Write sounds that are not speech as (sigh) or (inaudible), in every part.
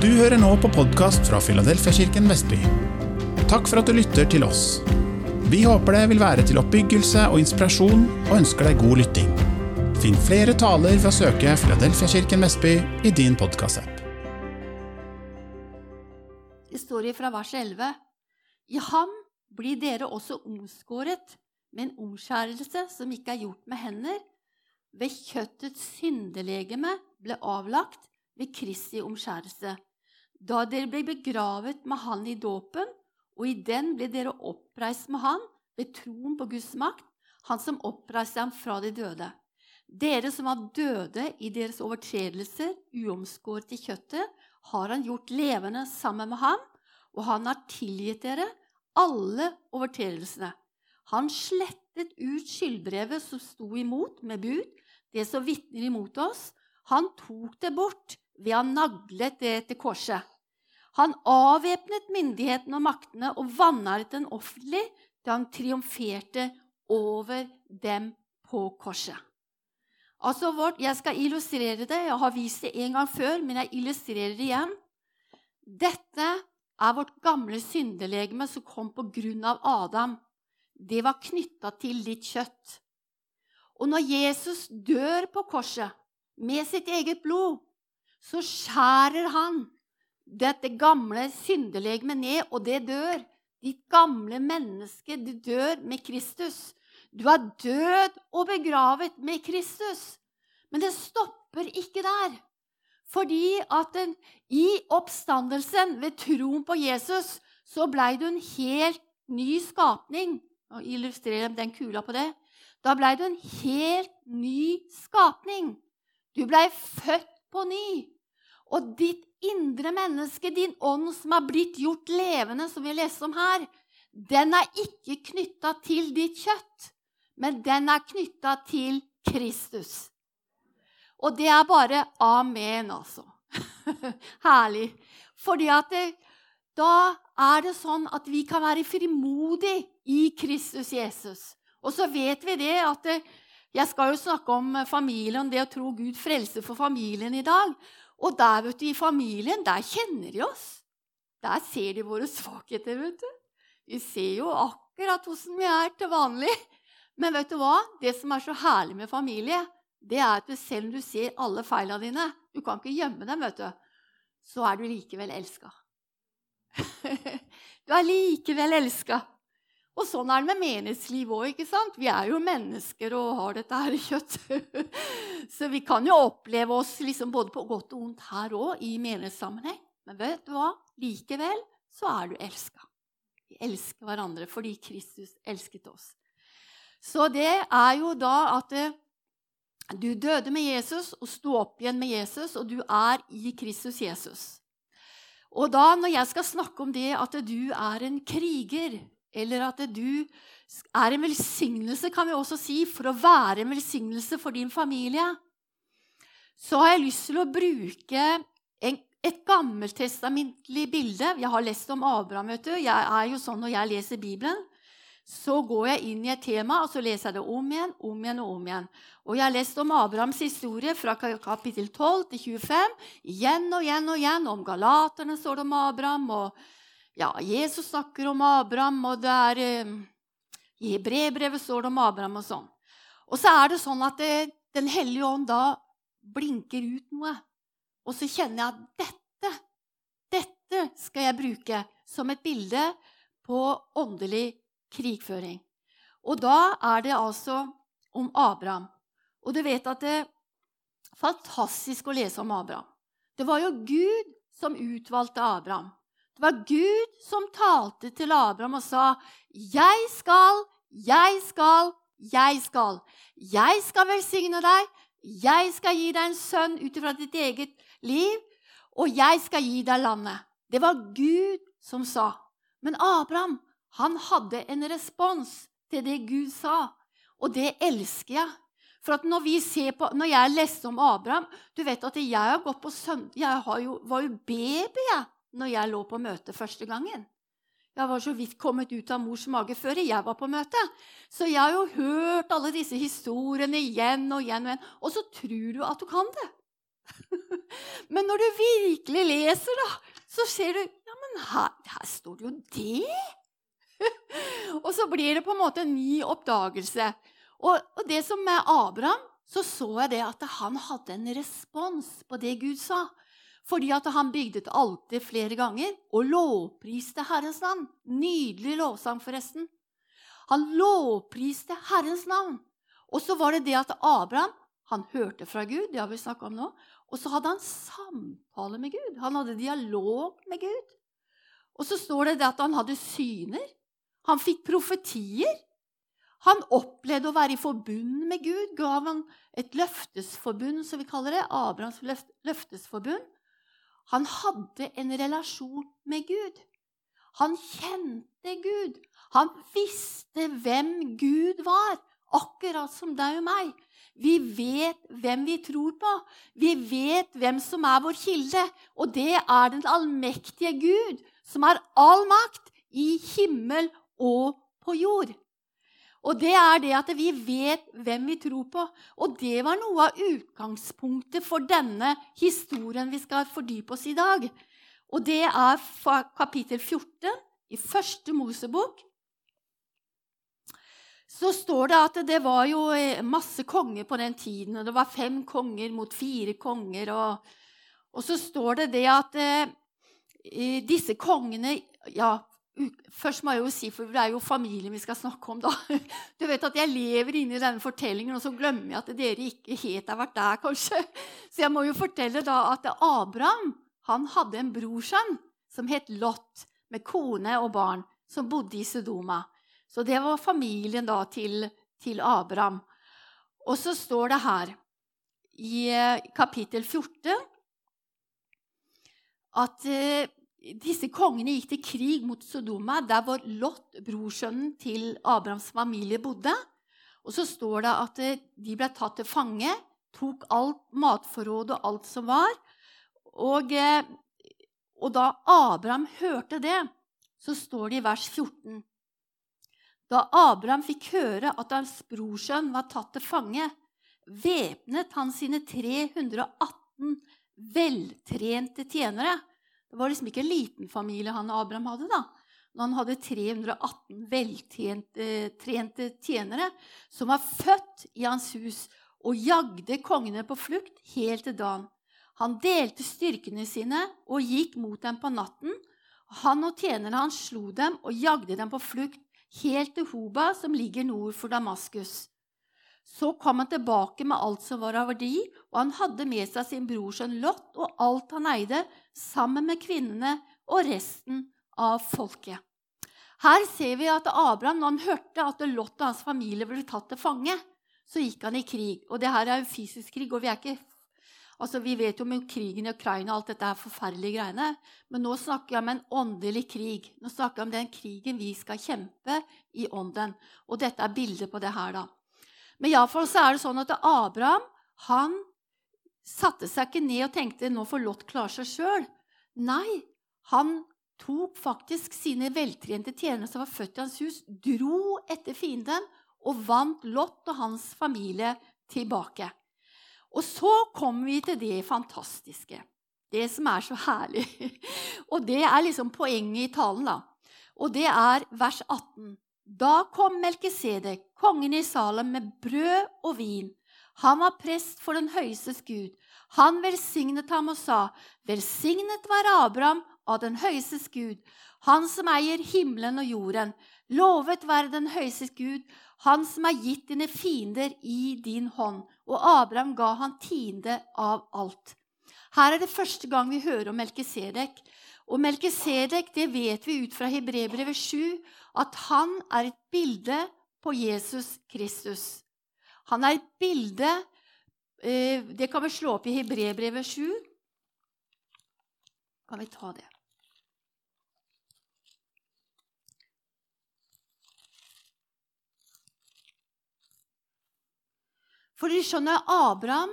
Du hører nå på podkast fra Filadelfiakirken Vestby. Takk for at du lytter til oss. Vi håper det vil være til oppbyggelse og inspirasjon, og ønsker deg god lytting. Finn flere taler ved å søke Filadelfiakirken Vestby i din podkastapp. Det står fra vers 11. I ham blir dere også omskåret med en omskjærelse som ikke er gjort med hender. Ved kjøttets syndelegeme ble avlagt ved Kristi omskjærelse da dere ble begravet med Han i dåpen, og i den ble dere oppreist med Han ved troen på Guds makt, Han som oppreiste ham fra de døde. Dere som var døde i deres overtredelser, uomskåret i kjøttet, har Han gjort levende sammen med ham, og Han har tilgitt dere alle overtredelsene. Han slettet ut skyldbrevet som sto imot med bud, det som vitner imot oss. Han tok det bort ved han naglet det til korset. Han avvæpnet myndighetene og maktene og vanæret den offentlig da han triumferte over dem på korset. Altså, Jeg skal illustrere det. Jeg har vist det en gang før, men jeg illustrerer det igjen. Dette er vårt gamle syndelegeme som kom på grunn av Adam. Det var knytta til ditt kjøtt. Og når Jesus dør på korset med sitt eget blod, så skjærer han dette gamle syndelegemet ned, og det dør. Ditt gamle menneske, du dør med Kristus. Du er død og begravet med Kristus. Men det stopper ikke der. Fordi at den, i oppstandelsen, ved troen på Jesus, så blei du en helt ny skapning. Og illustrerer den kula på det. Da blei du en helt ny skapning. Du blei født på ny. Og ditt indre menneske, din ånd som er blitt gjort levende, som vi leser om her, den er ikke knytta til ditt kjøtt, men den er knytta til Kristus. Og det er bare amen, altså. (laughs) Herlig. Fordi at det, da er det sånn at vi kan være frimodige i Kristus Jesus. Og så vet vi det at det, Jeg skal jo snakke om familien, det å tro Gud frelser for familien i dag. Og der, vet du, i familien, der kjenner de oss. Der ser de våre svakheter, vet du. Vi ser jo akkurat åssen vi er til vanlig. Men vet du hva? Det som er så herlig med familie, det er at selv om du ser alle feila dine Du kan ikke gjemme dem, vet du. Så er du likevel elska. (laughs) du er likevel elska. Og sånn er det med menighetsliv òg. Vi er jo mennesker og har dette her (laughs) i kjøtt. så vi kan jo oppleve oss liksom både på godt og vondt her òg, i menighetssammenheng. Men vet du hva? Likevel så er du elska. Vi elsker hverandre fordi Kristus elsket oss. Så det er jo da at eh, du døde med Jesus og sto opp igjen med Jesus, og du er i Kristus Jesus. Og da når jeg skal snakke om det at du er en kriger eller at du er en velsignelse, kan vi også si, for å være en velsignelse for din familie. Så har jeg lyst til å bruke en, et gammeltestamentlig bilde. Jeg har lest om Abraham. vet du. Jeg er jo sånn Når jeg leser Bibelen, så går jeg inn i et tema og så leser jeg det om igjen, om igjen og om igjen. Og jeg har lest om Abrahams historie fra kapittel 12 til 25. Igjen og igjen og igjen. Om galaterne står det om Abraham. og ja, Jesus snakker om Abraham, og det er eh, i brevbrevet står det om Abraham og sånn. Og så er det sånn at det, Den hellige ånd da blinker ut noe. Og så kjenner jeg at dette, dette skal jeg bruke som et bilde på åndelig krigføring. Og da er det altså om Abraham. Og du vet at det er fantastisk å lese om Abraham. Det var jo Gud som utvalgte Abraham. Det var Gud som talte til Abraham og sa, 'Jeg skal, jeg skal, jeg skal.' 'Jeg skal velsigne deg. Jeg skal gi deg en sønn ut ifra ditt eget liv.' 'Og jeg skal gi deg landet.' Det var Gud som sa. Men Abraham han hadde en respons til det Gud sa, og det elsker jeg. For når, på, når jeg leste om Abraham Du vet at jeg har gått på søndag Jeg jo, var jo baby, jeg når jeg lå på møte første gangen. Jeg var så vidt kommet ut av mors mage før jeg var på møte. Så jeg har jo hørt alle disse historiene igjen og igjen og igjen. Og så tror du at du kan det. (laughs) men når du virkelig leser, da, så ser du Ja, men her, her står det jo det! (laughs) og så blir det på en måte en ny oppdagelse. Og, og det som med Abraham, så så jeg det at han hadde en respons på det Gud sa. Fordi at han bygde et alter flere ganger og lovpriste Herrens navn. Nydelig lovsang, forresten. Han lovpriste Herrens navn. Og så var det det at Abraham han hørte fra Gud, det har vi snakka om nå. Og så hadde han samtale med Gud. Han hadde dialog med Gud. Og så står det, det at han hadde syner. Han fikk profetier. Han opplevde å være i forbund med Gud. Gav han et løftesforbund, som vi kaller det. Abrahams løftesforbund. Han hadde en relasjon med Gud. Han kjente Gud. Han visste hvem Gud var, akkurat som deg og meg. Vi vet hvem vi tror på. Vi vet hvem som er vår kilde. Og det er den allmektige Gud, som har all makt i himmel og på jord. Og det er det at vi vet hvem vi tror på. Og det var noe av utgangspunktet for denne historien vi skal fordype oss i dag. Og det er kapittel 14 i første Mosebok. Så står det at det var jo eh, masse konger på den tiden. og Det var fem konger mot fire konger. Og, og så står det det at eh, disse kongene ja, Først må jeg jo si, for det er jo familien vi skal snakke om, da. (laughs) Du vet at jeg lever inni denne fortellingen, og så glemmer jeg at dere ikke helt har vært der, kanskje. (laughs) Så jeg må jo fortelle da at Abraham han hadde en brorsønn som het Lot, med kone og barn, som bodde i Sodoma. Så det var familien da til, til Abraham. Og så står det her i eh, kapittel 14 at eh, disse kongene gikk til krig mot Sodoma, der hvor Lot, brorsønnen til Abrahams familie, bodde. Og så står det at eh, de ble tatt til fange, tok alt matforråd og alt som var. Og, eh, og da Abraham hørte det, så står det i vers 14 Da Abraham fikk høre at hans brorsønn var tatt til fange, væpnet han sine 318 veltrente tjenere det var liksom ikke en liten familie han og Abraham hadde. da. Når han hadde 318 veltrente tjenere som var født i hans hus og jagde kongene på flukt helt til dagen. Han delte styrkene sine og gikk mot dem på natten. Han og tjenerne hans slo dem og jagde dem på flukt helt til Hoba, som ligger nord for Damaskus. Så kom han tilbake med alt som var av verdi, og han hadde med seg sin brorsønn Lot og alt han eide, sammen med kvinnene og resten av folket. Her ser vi at Abraham, når han hørte at Lot og hans familie ble tatt til fange, så gikk han i krig. Og det her er jo fysisk krig, og vi, ikke, altså vi vet jo om krigen i Ukraina og alt dette er forferdelige greiene. Men nå snakker jeg om en åndelig krig. Nå snakker jeg om den krigen vi skal kjempe i ånden. Og dette er bildet på det her, da. Men iallfall så er det sånn at Abraham han satte seg ikke ned og tenkte nå får Lot klare seg sjøl. Nei, han tok faktisk sine veltrente tjenere som var født i hans hus, dro etter fienden og vant Lot og hans familie tilbake. Og så kommer vi til det fantastiske, det som er så herlig. (laughs) Og det er liksom poenget i talen, da. Og det er vers 18. Da kom Melkisedek, kongen i Salem, med brød og vin. Han var prest for den høyestes Gud. Han velsignet ham og sa, Velsignet være Abraham av den høyestes Gud, han som eier himmelen og jorden. Lovet være den høyestes Gud, han som har gitt dine fiender i din hånd. Og Abraham ga han tiende av alt. Her er det første gang vi hører om Melkisedek. Og Melkisedek, det vet vi ut fra Hebrebrevet 7, at han er et bilde på Jesus Kristus. Han er et bilde eh, Det kan vi slå opp i Hebrebrevet 7. Kan vi ta det? For du skjønner, Abraham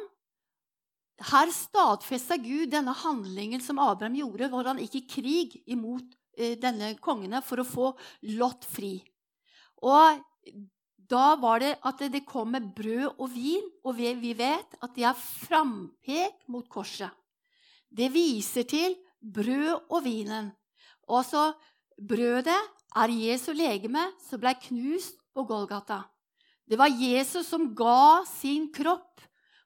her stadfesta Gud denne handlingen som Abraham gjorde, hvor han gikk i krig imot denne kongene for å få Lot fri. Og da var det at det kom med brød og vin, og vi vet at det er frampek mot korset. Det viser til brød og vinen. Også brødet er Jesu legeme som ble knust på Golgata. Det var Jesus som ga sin kropp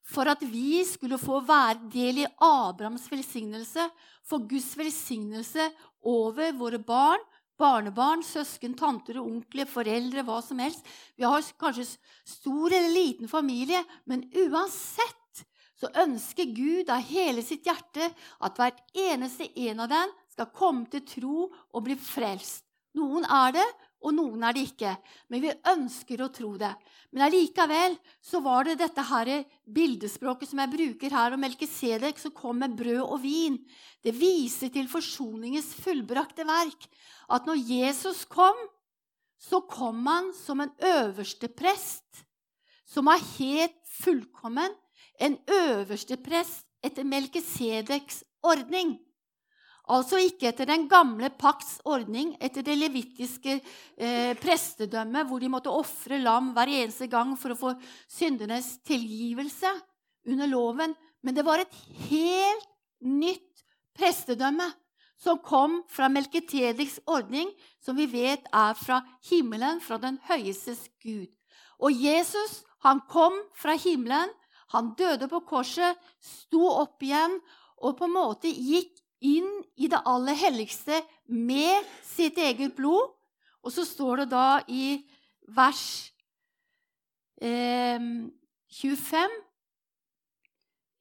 for at vi skulle få være del i Abrahams velsignelse, få Guds velsignelse over våre barn, barnebarn, søsken, tanter og onkler, foreldre, hva som helst. Vi har kanskje stor eller liten familie, men uansett så ønsker Gud av hele sitt hjerte at hvert eneste en av dem skal komme til tro og bli frelst. Noen er det, og noen er det ikke. Men vi ønsker å tro det. Men allikevel så var det dette her bildespråket som jeg bruker her om Melkisedek, som kom med brød og vin. Det viser til forsoningens fullbrakte verk. At når Jesus kom, så kom han som en øverste prest, som var helt fullkommen. En øverste prest etter Melkisedeks ordning. Altså ikke etter den gamle pakts ordning, etter det levittiske eh, prestedømmet, hvor de måtte ofre lam hver eneste gang for å få syndernes tilgivelse under loven. Men det var et helt nytt prestedømme som kom fra Melketediks ordning, som vi vet er fra himmelen, fra den høyestes Gud. Og Jesus, han kom fra himmelen, han døde på korset, sto opp igjen og på en måte gikk inn i det aller helligste med sitt eget blod. Og så står det da i vers eh, 25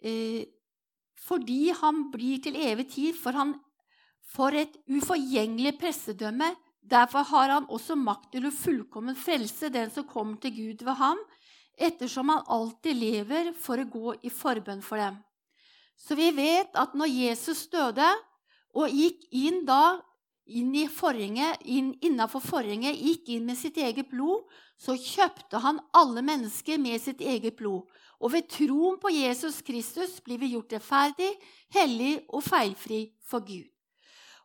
eh, Fordi han blir til evig tid, for han for et uforgjengelig pressedømme. Derfor har han også makt til å fullkommen frelse den som kommer til Gud ved ham, ettersom han alltid lever for å gå i forbønn for dem. Så vi vet at når Jesus døde og gikk inn da inn i forhenget, inn, innafor forhenget, gikk inn med sitt eget blod, så kjøpte han alle mennesker med sitt eget blod. Og ved troen på Jesus Kristus blir vi gjort rettferdig, hellig og feilfri for Gud.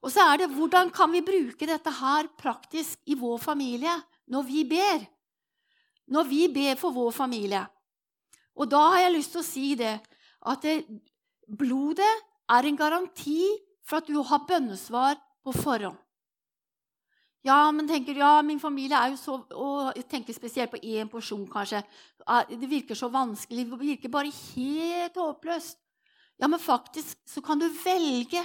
Og så er det hvordan kan vi bruke dette her praktisk i vår familie når vi ber? Når vi ber for vår familie. Og da har jeg lyst til å si det at det, Blodet er en garanti for at du har bønnesvar på forhånd. Ja, men tenker ja, min familie er jo så Og jeg tenker spesielt på én porsjon, kanskje. Det virker så vanskelig. Det virker bare helt håpløst. Ja, men faktisk så kan du velge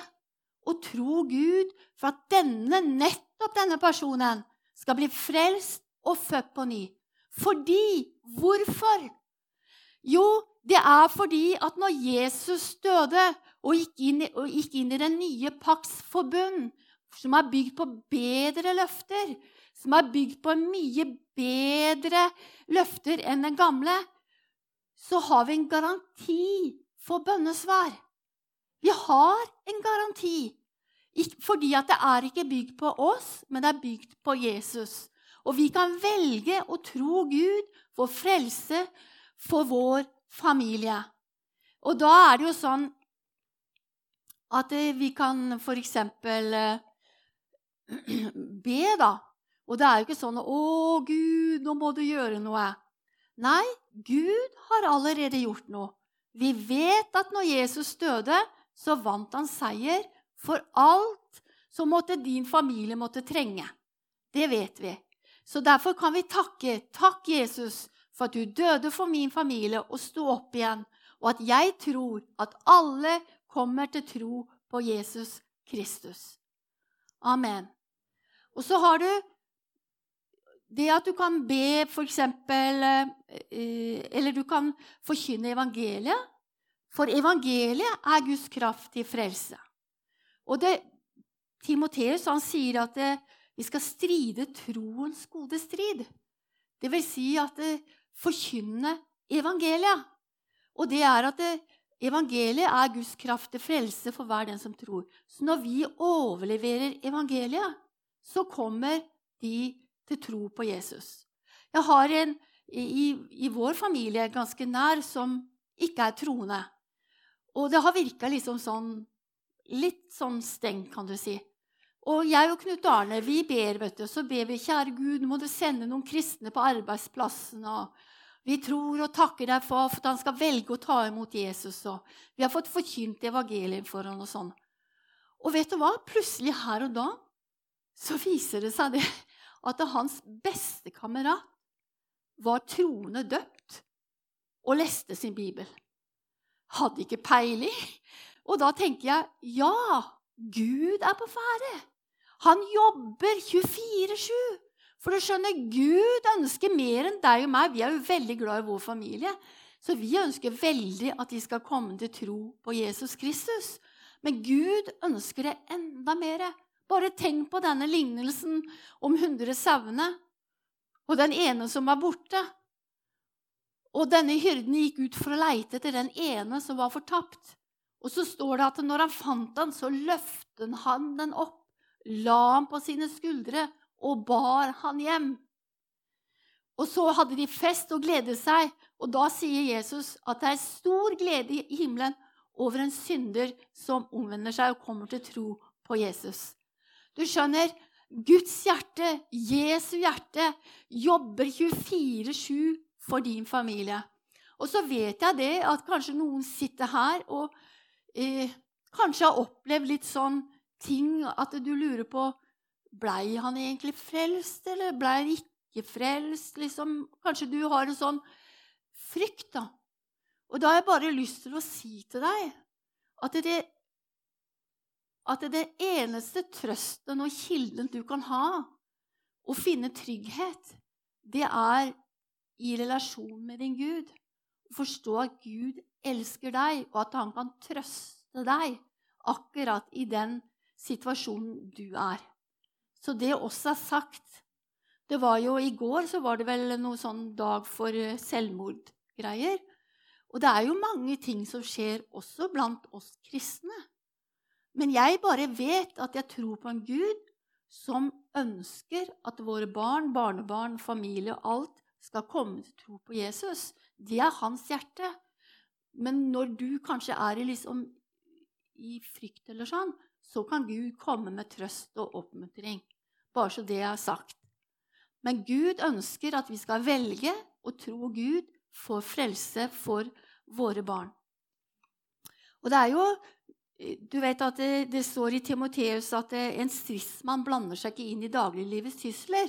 å tro Gud for at denne, nettopp denne personen skal bli frelst og født på ny. Fordi Hvorfor? Jo, det er fordi at når Jesus døde og gikk inn, og gikk inn i den nye pakts forbund, som er bygd på bedre løfter, som er bygd på mye bedre løfter enn den gamle, så har vi en garanti for bønnesvar. Vi har en garanti. Fordi at det er ikke bygd på oss, men det er bygd på Jesus. Og vi kan velge å tro Gud for frelse for vår familie. Og da er det jo sånn at eh, vi kan f.eks. Eh, (clears throat) be, da. Og det er jo ikke sånn 'Å, Gud, nå må du gjøre noe'. Nei, Gud har allerede gjort noe. Vi vet at når Jesus døde, så vant han seier for alt som måtte din familie måtte trenge. Det vet vi. Så derfor kan vi takke. Takk, Jesus, for at du døde for min familie og sto opp igjen, og at jeg tror at alle kommer til tro på Jesus Kristus. Amen. Og så har du det at du kan be, for eksempel eh, Eller du kan forkynne evangeliet. For evangeliet er Guds kraft til frelse. Og det, Timoteus sier at det, vi skal stride troens gode strid. Det vil si at det, forkynne evangeliet. Og det er at det, evangeliet er Guds kraft til frelse for hver den som tror. Så når vi overleverer evangeliet, så kommer de til tro på Jesus. Jeg har en i, i vår familie ganske nær som ikke er troende. Og det har virka liksom sånn Litt sånn stengt, kan du si. Og jeg og Knut Arne vi ber, vet du. Så ber vi, kjære Gud, må du sende noen kristne på arbeidsplassen. og vi tror og takker deg for at han skal velge å ta imot Jesus. Og vi har fått forkynt evangeliet for ham og sånn. Og vet du hva? Plutselig her og da så viser det seg det at hans beste kamerat var troende døpt og leste sin bibel. Hadde ikke peiling. Og da tenker jeg ja, Gud er på ferde. Han jobber 24-7. For du skjønner, Gud ønsker mer enn deg og meg. Vi er jo veldig glad i vår familie. Så vi ønsker veldig at de skal komme til tro på Jesus Kristus. Men Gud ønsker det enda mer. Bare tenk på denne lignelsen om hundre sauene og den ene som var borte. Og denne hyrden gikk ut for å leite etter den ene som var fortapt. Og så står det at når han fant den, så løftet han den opp, la ham på sine skuldre og bar han hjem. Og så hadde de fest og gledet seg, og da sier Jesus at det er stor glede i himmelen over en synder som omvender seg og kommer til tro på Jesus. Du skjønner, Guds hjerte, Jesu hjerte, jobber 24-7 for din familie. Og så vet jeg det at kanskje noen sitter her og eh, kanskje har opplevd litt sånn ting at du lurer på Blei han egentlig frelst, eller blei han ikke frelst? Liksom, kanskje du har en sånn frykt, da. Og da har jeg bare lyst til å si til deg at det, at det eneste trøsten og kilden du kan ha, å finne trygghet, det er i relasjon med din Gud. Forstå at Gud elsker deg, og at han kan trøste deg akkurat i den situasjonen du er. Så det også er sagt. Det var jo I går så var det vel noe sånn dag for eh, selvmordgreier. Og det er jo mange ting som skjer også blant oss kristne. Men jeg bare vet at jeg tror på en Gud som ønsker at våre barn, barnebarn, familie og alt skal komme til tro på Jesus. Det er hans hjerte. Men når du kanskje er i, liksom, i frykt eller sånn, så kan Gud komme med trøst og oppmuntring. Bare så det er sagt. Men Gud ønsker at vi skal velge å tro Gud for frelse for våre barn. Og det er jo Du vet at det, det står i Timoteus at en stridsmann blander seg ikke inn i dagliglivets sysler.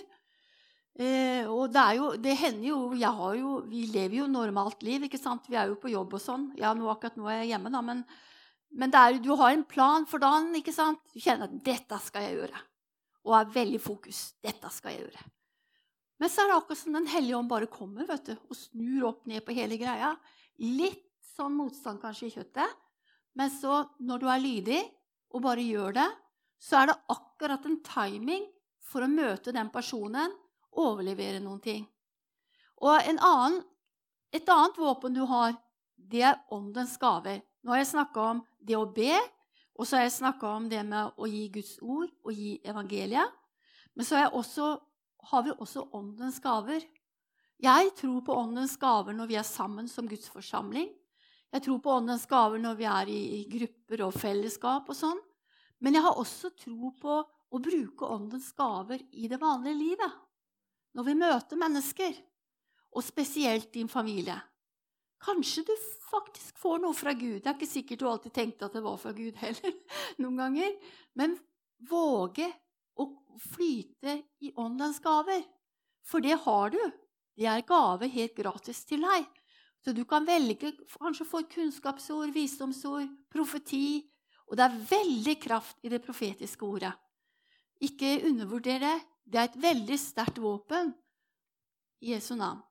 Eh, og det, jo, det hender jo, jo, Vi lever jo normalt liv. ikke sant? Vi er jo på jobb og sånn. Ja, nå, akkurat nå er jeg hjemme, da, men, men er, du har en plan for dagen. ikke sant? Du kjenner at 'dette skal jeg gjøre' og er veldig fokus. 'Dette skal jeg gjøre'. Men så er det akkurat som Den hellige ånd bare kommer vet du, og snur opp ned på hele greia. Litt sånn motstand kanskje i kjøttet, men så, når du er lydig og bare gjør det, så er det akkurat en timing for å møte den personen overlevere noen ting. Og annen, et annet våpen du har, det er åndens gaver. Nå har jeg snakka om det å be, og så har jeg snakka om det med å gi Guds ord og gi evangeliet. Men så også, har vi også åndens gaver. Jeg tror på åndens gaver når vi er sammen som Guds forsamling. Jeg tror på åndens gaver når vi er i, i grupper og fellesskap og sånn. Men jeg har også tro på å bruke åndens gaver i det vanlige livet. Når vi møter mennesker, og spesielt din familie. Kanskje du faktisk får noe fra Gud. Det er ikke sikkert du alltid tenkte at det var fra Gud heller. (laughs) noen ganger. Men våge å flyte i åndens gaver. For det har du. Det er gave helt gratis til deg. Så du kan velge kanskje få kunnskapsord, visdomsord, profeti. Og det er veldig kraft i det profetiske ordet. Ikke undervurder det. Det er et veldig sterkt våpen i Jesu navn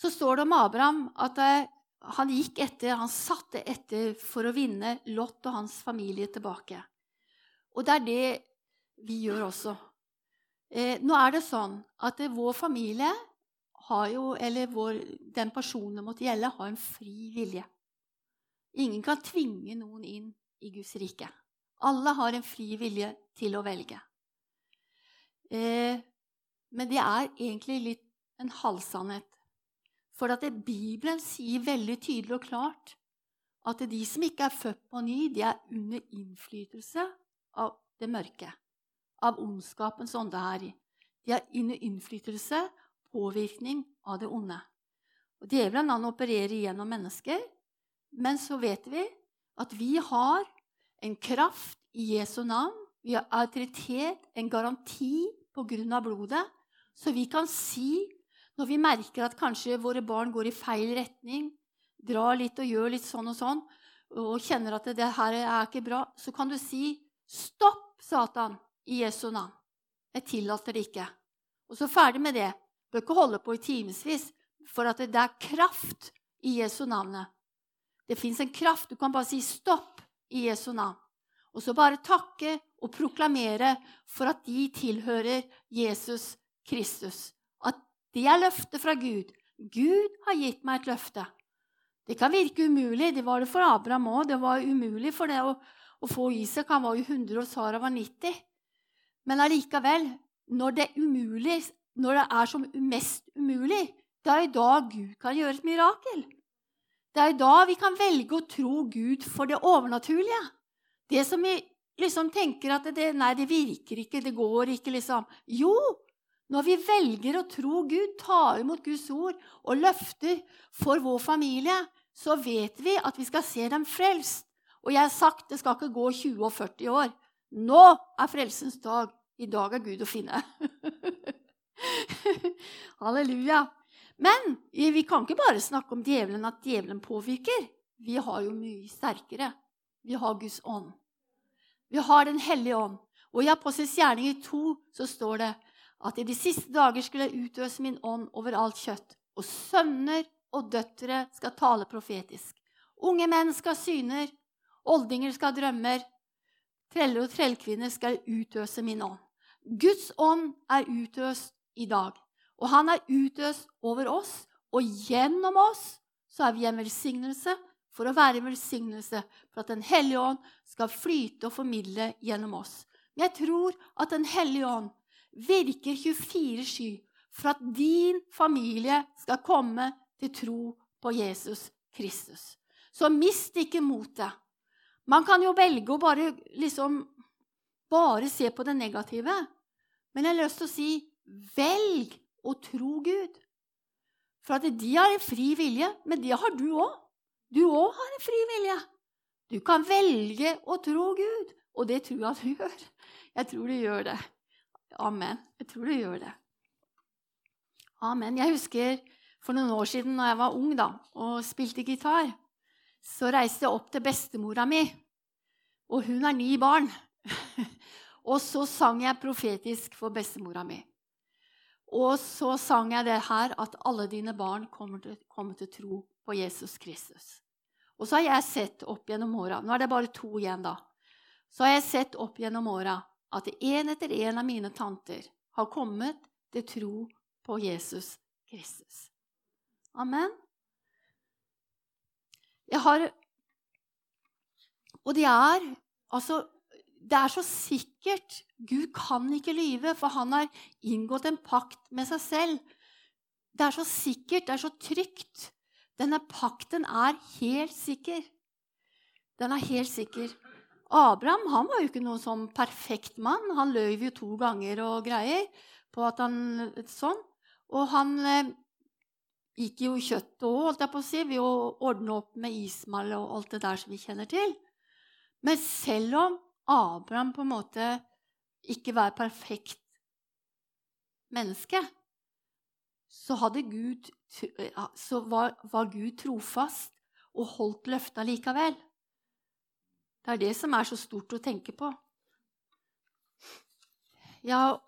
så står det om Abraham at eh, han gikk etter, han satte etter for å vinne Lot og hans familie tilbake. Og det er det vi gjør også. Eh, nå er det sånn at eh, vår familie har jo, eller vår, den personen det måtte gjelde, har en fri vilje. Ingen kan tvinge noen inn i Guds rike. Alle har en fri vilje til å velge. Eh, men det er egentlig litt en halvsannhet. For at Bibelen sier veldig tydelig og klart at de som ikke er født på ny, de er under innflytelse av det mørke. Av ondskapens ånde her. De er under innflytelse, påvirkning av det onde. Og Djevelen han opererer gjennom mennesker, men så vet vi at vi har en kraft i Jesu navn. Vi har autoritet, en garanti på grunn av blodet. Så vi kan si, når vi merker at kanskje våre barn går i feil retning, drar litt og gjør litt sånn og sånn, og kjenner at det her er ikke bra, så kan du si 'Stopp, Satan, i Jesu navn'. Jeg tillater det ikke. Og så ferdig med det. Du bør ikke holde på i timevis, for at det er kraft i Jesu navnet. Det fins en kraft. Du kan bare si 'stopp' i Jesu navn. Og så bare takke og proklamere for at de tilhører Jesus Kristus. Det er løftet fra Gud. Gud har gitt meg et løfte. Det kan virke umulig. Det var det for Abraham òg. Det var umulig for det å, å få Isak. Han var jo 100, og Sara var 90. Men allikevel, når det er umulig, når det er som mest umulig, det er i dag Gud kan gjøre et mirakel. Det er i dag vi kan velge å tro Gud for det overnaturlige. Det som vi liksom tenker at det, nei, det virker ikke, det går ikke, liksom. Jo, når vi velger å tro Gud, ta imot Guds ord og løfter for vår familie, så vet vi at vi skal se dem frelst. Og jeg har sagt det skal ikke gå 20 og 40 år. Nå er frelsens dag. I dag er Gud å finne. (laughs) Halleluja. Men vi kan ikke bare snakke om djevelen, at djevelen påvirker. Vi har jo mye sterkere. Vi har Guds ånd. Vi har Den hellige ånd. Og i Apostels gjerninger 2 så står det at i de siste dager skulle jeg utøse min ånd over alt kjøtt. Og sønner og døtre skal tale profetisk. Unge menn skal syner. Oldinger skal drømmer. Treller og trellkvinner skal utøse min ånd. Guds ånd er utøst i dag. Og han er utøst over oss, og gjennom oss så er vi en velsignelse for å være en velsignelse, for at Den hellige ånd skal flyte og formidle gjennom oss. Men jeg tror at Den hellige ånd virker 24-7 for at din familie skal komme til tro på Jesus Kristus. Så mist ikke motet. Man kan jo velge å bare liksom bare se på det negative. Men jeg har lyst til å si velg å tro Gud. For at de har en fri vilje, men det har du òg. Du òg har en fri vilje. Du kan velge å tro Gud, og det tror jeg du gjør. Jeg tror du gjør det. Amen. Jeg tror du gjør det. Amen. Jeg husker for noen år siden når jeg var ung da, og spilte gitar, så reiste jeg opp til bestemora mi. Og hun har ni barn. (laughs) og så sang jeg profetisk for bestemora mi. Og så sang jeg det her at alle dine barn kommer til, kommer til tro på Jesus Kristus. Og så har jeg sett opp gjennom åra Nå er det bare to igjen, da. Så har jeg sett opp gjennom åra at en etter en av mine tanter har kommet til tro på Jesus Kristus. Amen. Jeg har Og det er altså det er så sikkert. Gud kan ikke lyve, for han har inngått en pakt med seg selv. Det er så sikkert, det er så trygt. Denne pakten er helt sikker. Den er helt sikker. Abraham han var jo ikke noen sånn perfekt mann. Han løy jo to ganger og greier på at han sånn. Og han eh, gikk jo kjøttet òg, holdt jeg på å si, ved å ordne opp med Ismael og alt det der som vi kjenner til. Men selv om Abraham på en måte ikke var perfekt menneske, så, Gud, så var, var, Gud trofast og holdt løftet likevel. Det er det som er så stort å tenke på. Ja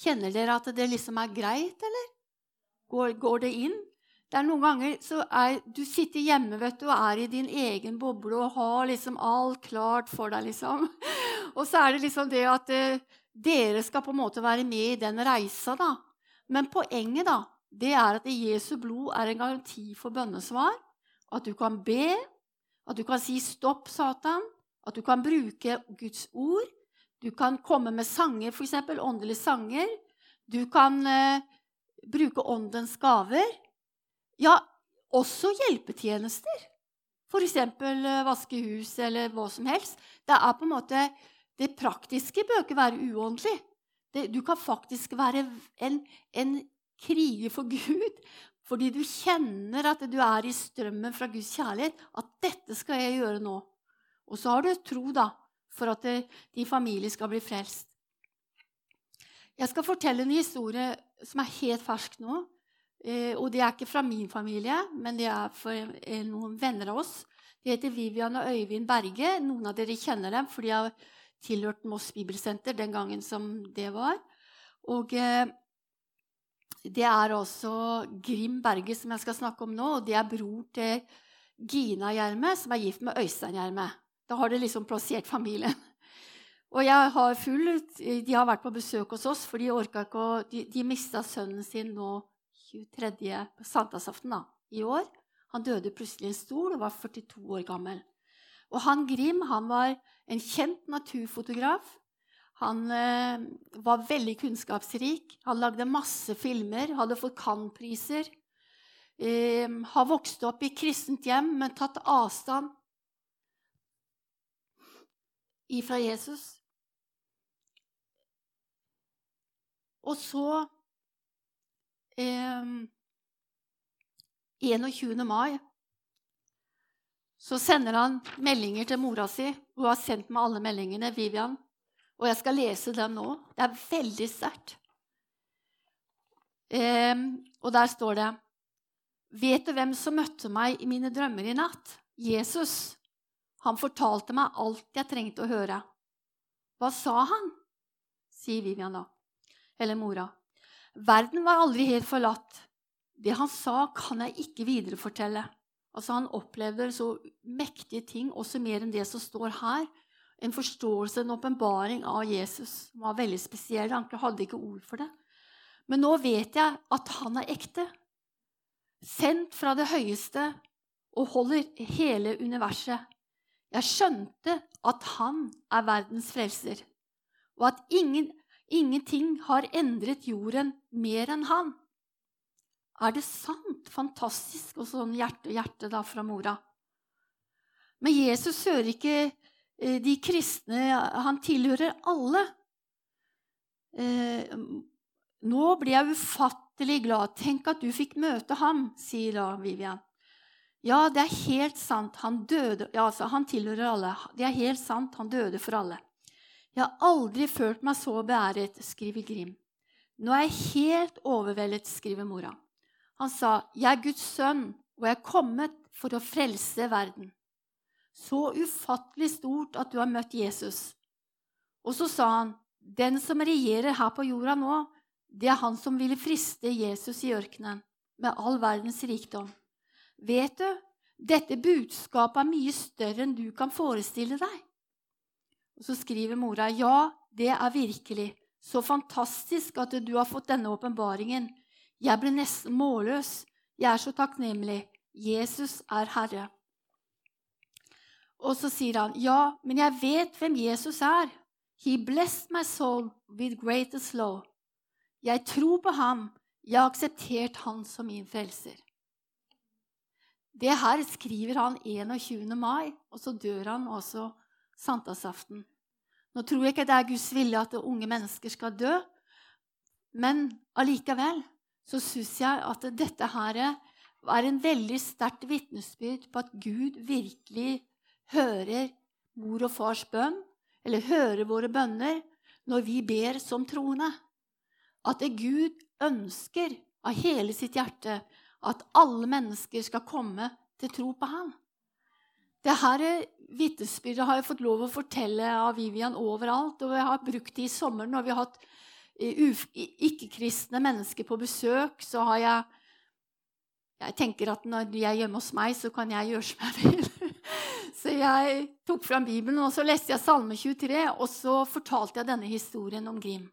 Kjenner dere at det liksom er greit, eller? Går, går det inn? Det er noen ganger så er, Du sitter hjemme vet du, og er i din egen boble og har liksom alt klart for deg. liksom. (laughs) Og så er det liksom det at eh, dere skal på en måte være med i den reisa. da. Men poenget da, det er at Jesu blod er en garanti for bønnesvar. At du kan be, at du kan si 'stopp, Satan', at du kan bruke Guds ord. Du kan komme med sanger, f.eks. åndelige sanger. Du kan eh, bruke åndens gaver. Ja, også hjelpetjenester. F.eks. Eh, vaske hus eller hva som helst. Det er på en måte, det praktiske bør ikke være uåndelig. Det, du kan faktisk være en, en kriger for (laughs) Gud fordi du kjenner at du er i strømmen fra Guds kjærlighet. At 'dette skal jeg gjøre nå'. Og så har du tro da, for at det, din familie skal bli frelst. Jeg skal fortelle en historie som er helt fersk nå. Eh, og det er ikke fra min familie, men det er for eh, noen venner av oss. De heter Vivian og Øyvind Berge. Noen av dere kjenner dem, for de har tilhørt Moss Bibelsenter den gangen som det var. Og eh, det er også Grim Berge, som jeg skal snakke om nå. og Det er bror til Gina Gjerme, som er gift med Øystein Gjerme. Da har det liksom plassert familien. (laughs) Og jeg har full, De har vært på besøk hos oss, for de orka ikke å De, de mista sønnen sin nå 23. på sankthansaften i år. Han døde plutselig i en stol og var 42 år gammel. Og han Grim han var en kjent naturfotograf. Han eh, var veldig kunnskapsrik. Han lagde masse filmer, hadde fått Cannes-priser. Eh, har vokst opp i kristent hjem, men tatt avstand ifra Jesus. Og så eh, 21. mai så sender han meldinger til mora si. Hun har sendt meg alle meldingene. Vivian. Og jeg skal lese dem nå. Det er veldig sterkt. Eh, og der står det Vet du hvem som møtte meg i mine drømmer i natt? Jesus. Han fortalte meg alt jeg trengte å høre. Hva sa han? sier Vivian da. Eller mora. Verden var aldri helt forlatt. Det han sa, kan jeg ikke viderefortelle. Altså, han opplevde så mektige ting, også mer enn det som står her. En forståelse, en åpenbaring av Jesus som var veldig spesiell. Han hadde ikke ord for det. Men nå vet jeg at han er ekte. Sendt fra det høyeste og holder hele universet. Jeg skjønte at han er verdens frelser, og at ingen Ingenting har endret jorden mer enn han. Er det sant? Fantastisk. Og sånn hjerte og hjerte da fra mora. Men Jesus hører ikke de kristne. Han tilhører alle. Eh, nå blir jeg ufattelig glad. Tenk at du fikk møte ham, sier da Vivian. Ja, det er helt sant. Han døde ja, altså, Han tilhører alle. Det er helt sant. Han døde for alle. Jeg har aldri følt meg så beæret, skriver Grim. Nå er jeg helt overveldet, skriver mora. Han sa, 'Jeg er Guds sønn, og jeg er kommet for å frelse verden.' Så ufattelig stort at du har møtt Jesus. Og så sa han, 'Den som regjerer her på jorda nå, det er han som ville friste Jesus i ørkenen med all verdens rikdom.' Vet du, dette budskapet er mye større enn du kan forestille deg. Og så skriver mora ja, det er virkelig så fantastisk at du har fått denne åpenbaringen. Jeg ble nesten målløs. Jeg er så takknemlig. Jesus er Herre. Og så sier han, ja, men jeg vet hvem Jesus er. He blessed my soul with greatest law. Jeg tror på ham. Jeg har akseptert han som min frelser. Det her skriver han 21. mai, og så dør han også sankthansaften. Nå tror jeg ikke det er Guds vilje at unge mennesker skal dø, men allikevel så syns jeg at dette her er en veldig sterkt vitnesbyrd på at Gud virkelig hører mor og fars bønn, eller hører våre bønner, når vi ber som troende. At det Gud ønsker av hele sitt hjerte at alle mennesker skal komme til tro på ham. Dette vitnesbyrdet har jeg fått lov å fortelle av Vivian overalt. Og jeg har brukt det i sommer når vi har hatt eh, ikke-kristne mennesker på besøk. Så har jeg Jeg tenker at når de er hjemme hos meg, så kan jeg gjøre som jeg vil. Så jeg tok fram Bibelen, og så leste jeg Salme 23, og så fortalte jeg denne historien om Grim.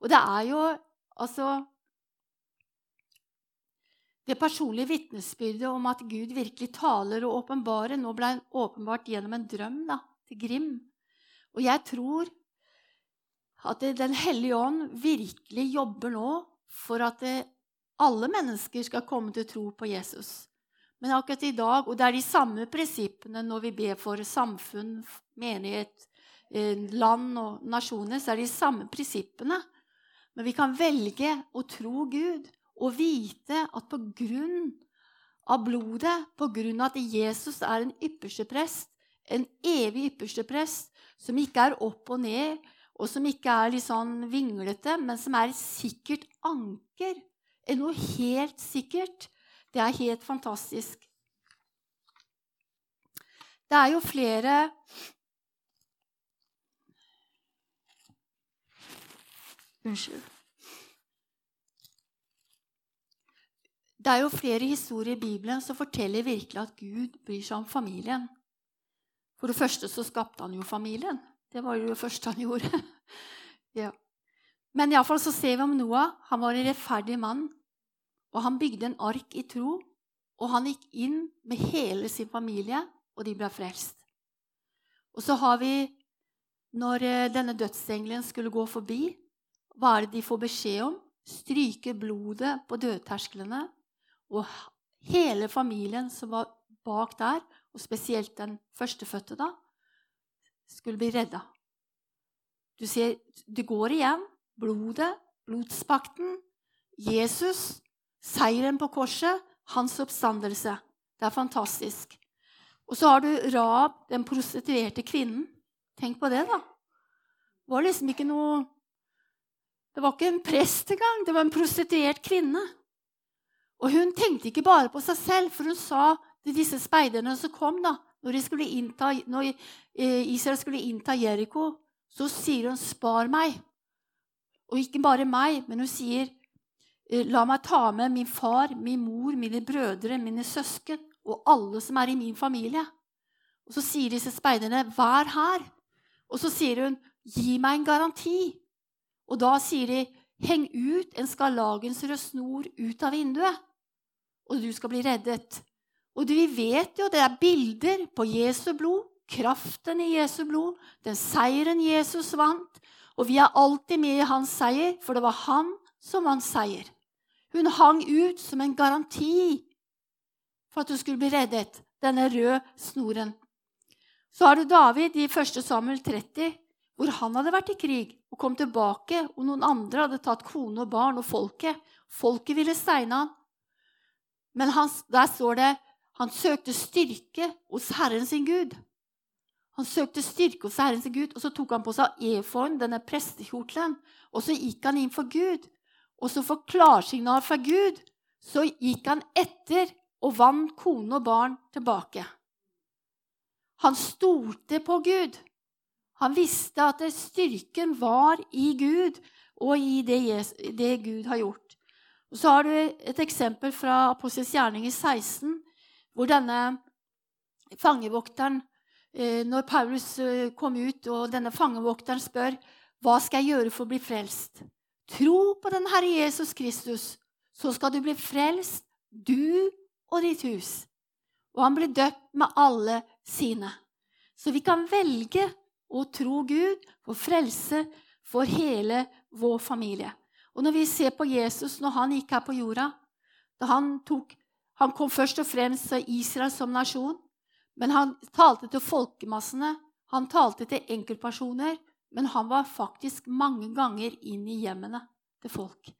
Og det er jo altså det personlige vitnesbyrdet om at Gud virkelig taler og åpenbarer, nå ble åpenbart gjennom en drøm da, til Grim. Og jeg tror at Den hellige ånd virkelig jobber nå for at alle mennesker skal komme til tro på Jesus. Men akkurat i dag, og det er de samme prinsippene når vi ber for samfunn, menighet, eh, land og nasjoner, så er det de samme prinsippene. Men vi kan velge å tro Gud og vite at på grunn av blodet, på grunn av at Jesus er en ypperste prest, en evig ypperste prest, som ikke er opp og ned, og som ikke er litt sånn vinglete, men som er et sikkert anker, er noe helt sikkert, det er helt fantastisk. Det er jo flere Unnskyld. Det er jo flere historier i Bibelen som forteller virkelig at Gud bryr seg om familien. For det første så skapte han jo familien. Det var jo det første han gjorde. (laughs) ja. Men iallfall så ser vi om Noah. Han var en rettferdig mann. Og han bygde en ark i tro. Og han gikk inn med hele sin familie, og de ble frelst. Og så har vi, når eh, denne dødsengelen skulle gå forbi, hva er det de får beskjed om? Stryke blodet på dødtersklene. Og hele familien som var bak der, og spesielt den førstefødte, da, skulle bli redda. Du ser, det går igjen. Blodet, blodspakten, Jesus, seieren på korset, hans oppstandelse. Det er fantastisk. Og så har du Rab, den prostituerte kvinnen. Tenk på det, da. Det var liksom ikke noe Det var ikke en prest engang. Det var en prostituert kvinne. Og hun tenkte ikke bare på seg selv, for hun sa til disse speiderne som kom, da, når, innta, når eh, Israel skulle innta Jeriko, så sier hun 'spar meg'. Og ikke bare meg, men hun sier 'la meg ta med min far, min mor, mine brødre, mine søsken' og alle som er i min familie. Og Så sier disse speiderne 'vær her'. Og så sier hun 'gi meg en garanti'. Og da sier de 'heng ut en skarlagensrød snor ut av vinduet', og du skal bli reddet'. Og vi vet jo det er bilder på Jesu blod, kraften i Jesu blod, den seieren Jesus vant. Og vi er alltid med i hans seier, for det var han som vant seier. Hun hang ut som en garanti for at du skulle bli reddet, denne røde snoren. Så har du David i 1. Samuel 30, hvor han hadde vært i krig og kom tilbake, og noen andre hadde tatt kone og barn og folket. Folket ville steine han. Men han, der står det han søkte styrke hos Herren sin Gud. Han søkte styrke hos Herren sin Gud, og så tok han på seg efoen, denne prestekjortelen, og så gikk han inn for Gud. Og så for klarsignal fra Gud så gikk han etter og vant kone og barn tilbake. Han stolte på Gud. Han visste at styrken var i Gud og i det, det Gud har gjort. Og Så har du et eksempel fra Apostels i 16, hvor denne fangevokteren eh, Når Paulus eh, kom ut, og denne fangevokteren spør hva skal jeg gjøre for å bli frelst? Tro på den Herre Jesus Kristus, så skal du bli frelst, du og ditt hus. Og han blir døpt med alle sine. Så vi kan velge å tro Gud for frelse for hele vår familie. Og når vi ser på Jesus når han gikk her på jorda, da han tok han kom først og fremst til Israel som nasjon, men han talte til folkemassene. Han talte til enkeltpersoner, men han var faktisk mange ganger inn i hjemmene til folk.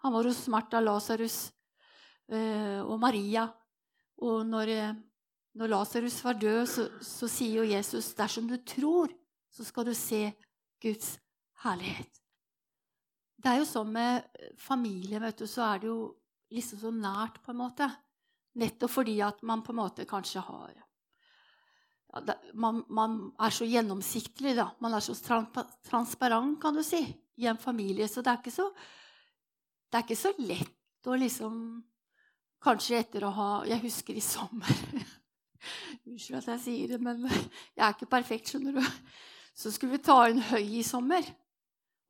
Han var hos Martha, Lasarus øh, og Maria. Og når, øh, når Lasarus var død, så, så sier jo Jesus dersom du tror, så skal du se Guds herlighet. Det er jo sånn med familie, vet du, så er det jo liksom så nært, på en måte. Nettopp fordi at man på en måte kanskje har man, man, er så gjennomsiktlig, da. Man er så transparent, kan du si, i en familie. Så det er ikke så, er ikke så lett å liksom Kanskje etter å ha Jeg husker i sommer (laughs) Unnskyld at jeg sier det, men (laughs) jeg er ikke perfekt, skjønner du. Så skulle vi ta en høy i sommer.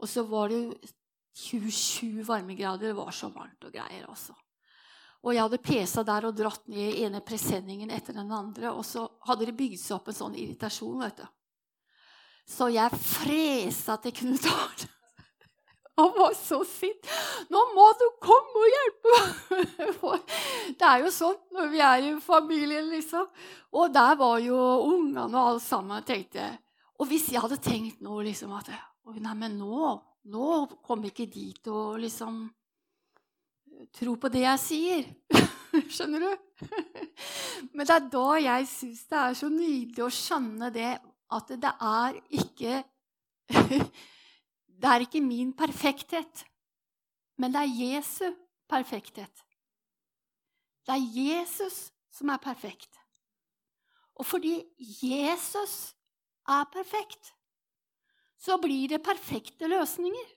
Og så var det 27 varmegrader. Det var så varmt og greier, altså. Og jeg hadde pesa der og dratt ned ene presenningen etter den andre. Og så hadde det bygd seg opp en sånn irritasjon. vet du. Så jeg fresa til Knut Arne. Han var så sint. 'Nå må du komme og hjelpe! Det er jo sånn når vi er i familien, liksom. Og der var jo ungene og alle sammen. tenkte jeg. Og hvis jeg hadde tenkt nå liksom at Nei, men nå, nå kommer ikke de til å liksom tro på det jeg sier. (laughs) Skjønner du? (laughs) Men det er da jeg syns det er så nydelig å skjønne det at det er ikke (laughs) Det er ikke min perfekthet, men det er Jesu perfekthet. Det er Jesus som er perfekt. Og fordi Jesus er perfekt, så blir det perfekte løsninger.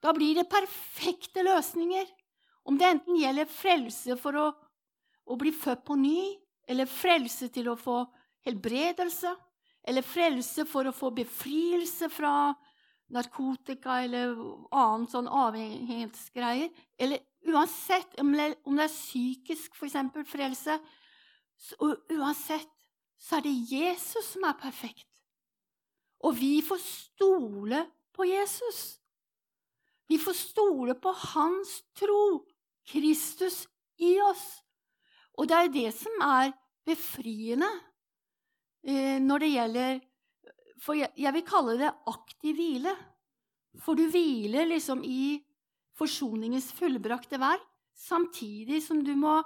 Da blir det perfekte løsninger. Om det enten gjelder frelse for å, å bli født på ny, eller frelse til å få helbredelse, eller frelse for å få befrielse fra narkotika eller annet sånn avhengighetsgreier. Eller uansett, om det, om det er psykisk for eksempel, frelse så, Uansett så er det Jesus som er perfekt. Og vi får stole på Jesus. Vi får stole på hans tro, Kristus i oss. Og det er det som er befriende eh, når det gjelder For jeg, vil kalle det aktiv hvile. For du hviler liksom i forsoningens fullbrakte verk, samtidig som du må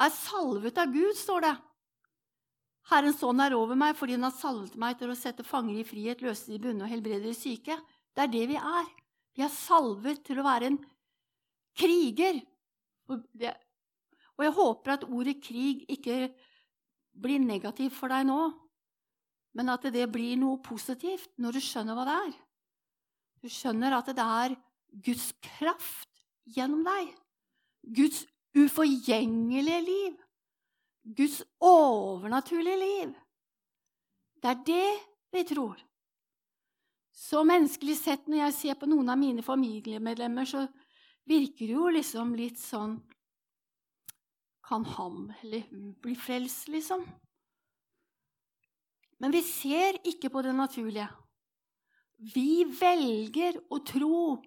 er salvet av Gud, står det. Herrens ånd er over meg fordi han har salvet meg til å sette fanger i frihet, løse de bunne og helbrede de syke. Det er det vi er. Vi er salvet til å være en kriger. Og, jeg håper at ordet krig ikke blir negativt for deg nå, men at det blir noe positivt når du skjønner hva det er. Du skjønner at det er Guds kraft gjennom deg. Guds uforgjengelige liv. Guds overnaturlige liv. Det er det vi tror. Så menneskelig sett, når jeg ser på noen av mine familiemedlemmer, så virker det jo liksom litt sånn Kan han eller hun bli frelst, liksom? Men vi ser ikke på det naturlige. Vi velger å tro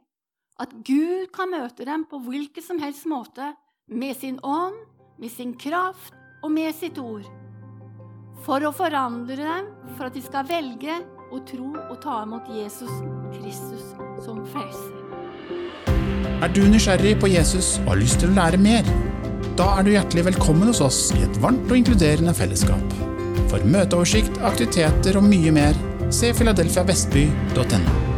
at Gud kan møte dem på hvilken som helst måte, med sin ånd, med sin kraft og med sitt ord, for å forandre dem, for at de skal velge og tro og ta imot Jesus Kristus som frelser. Er du nysgjerrig på Jesus og har lyst til å lære mer? Da er du hjertelig velkommen hos oss i et varmt og inkluderende fellesskap. For møteoversikt, aktiviteter og mye mer, se filadelfiavestby.no.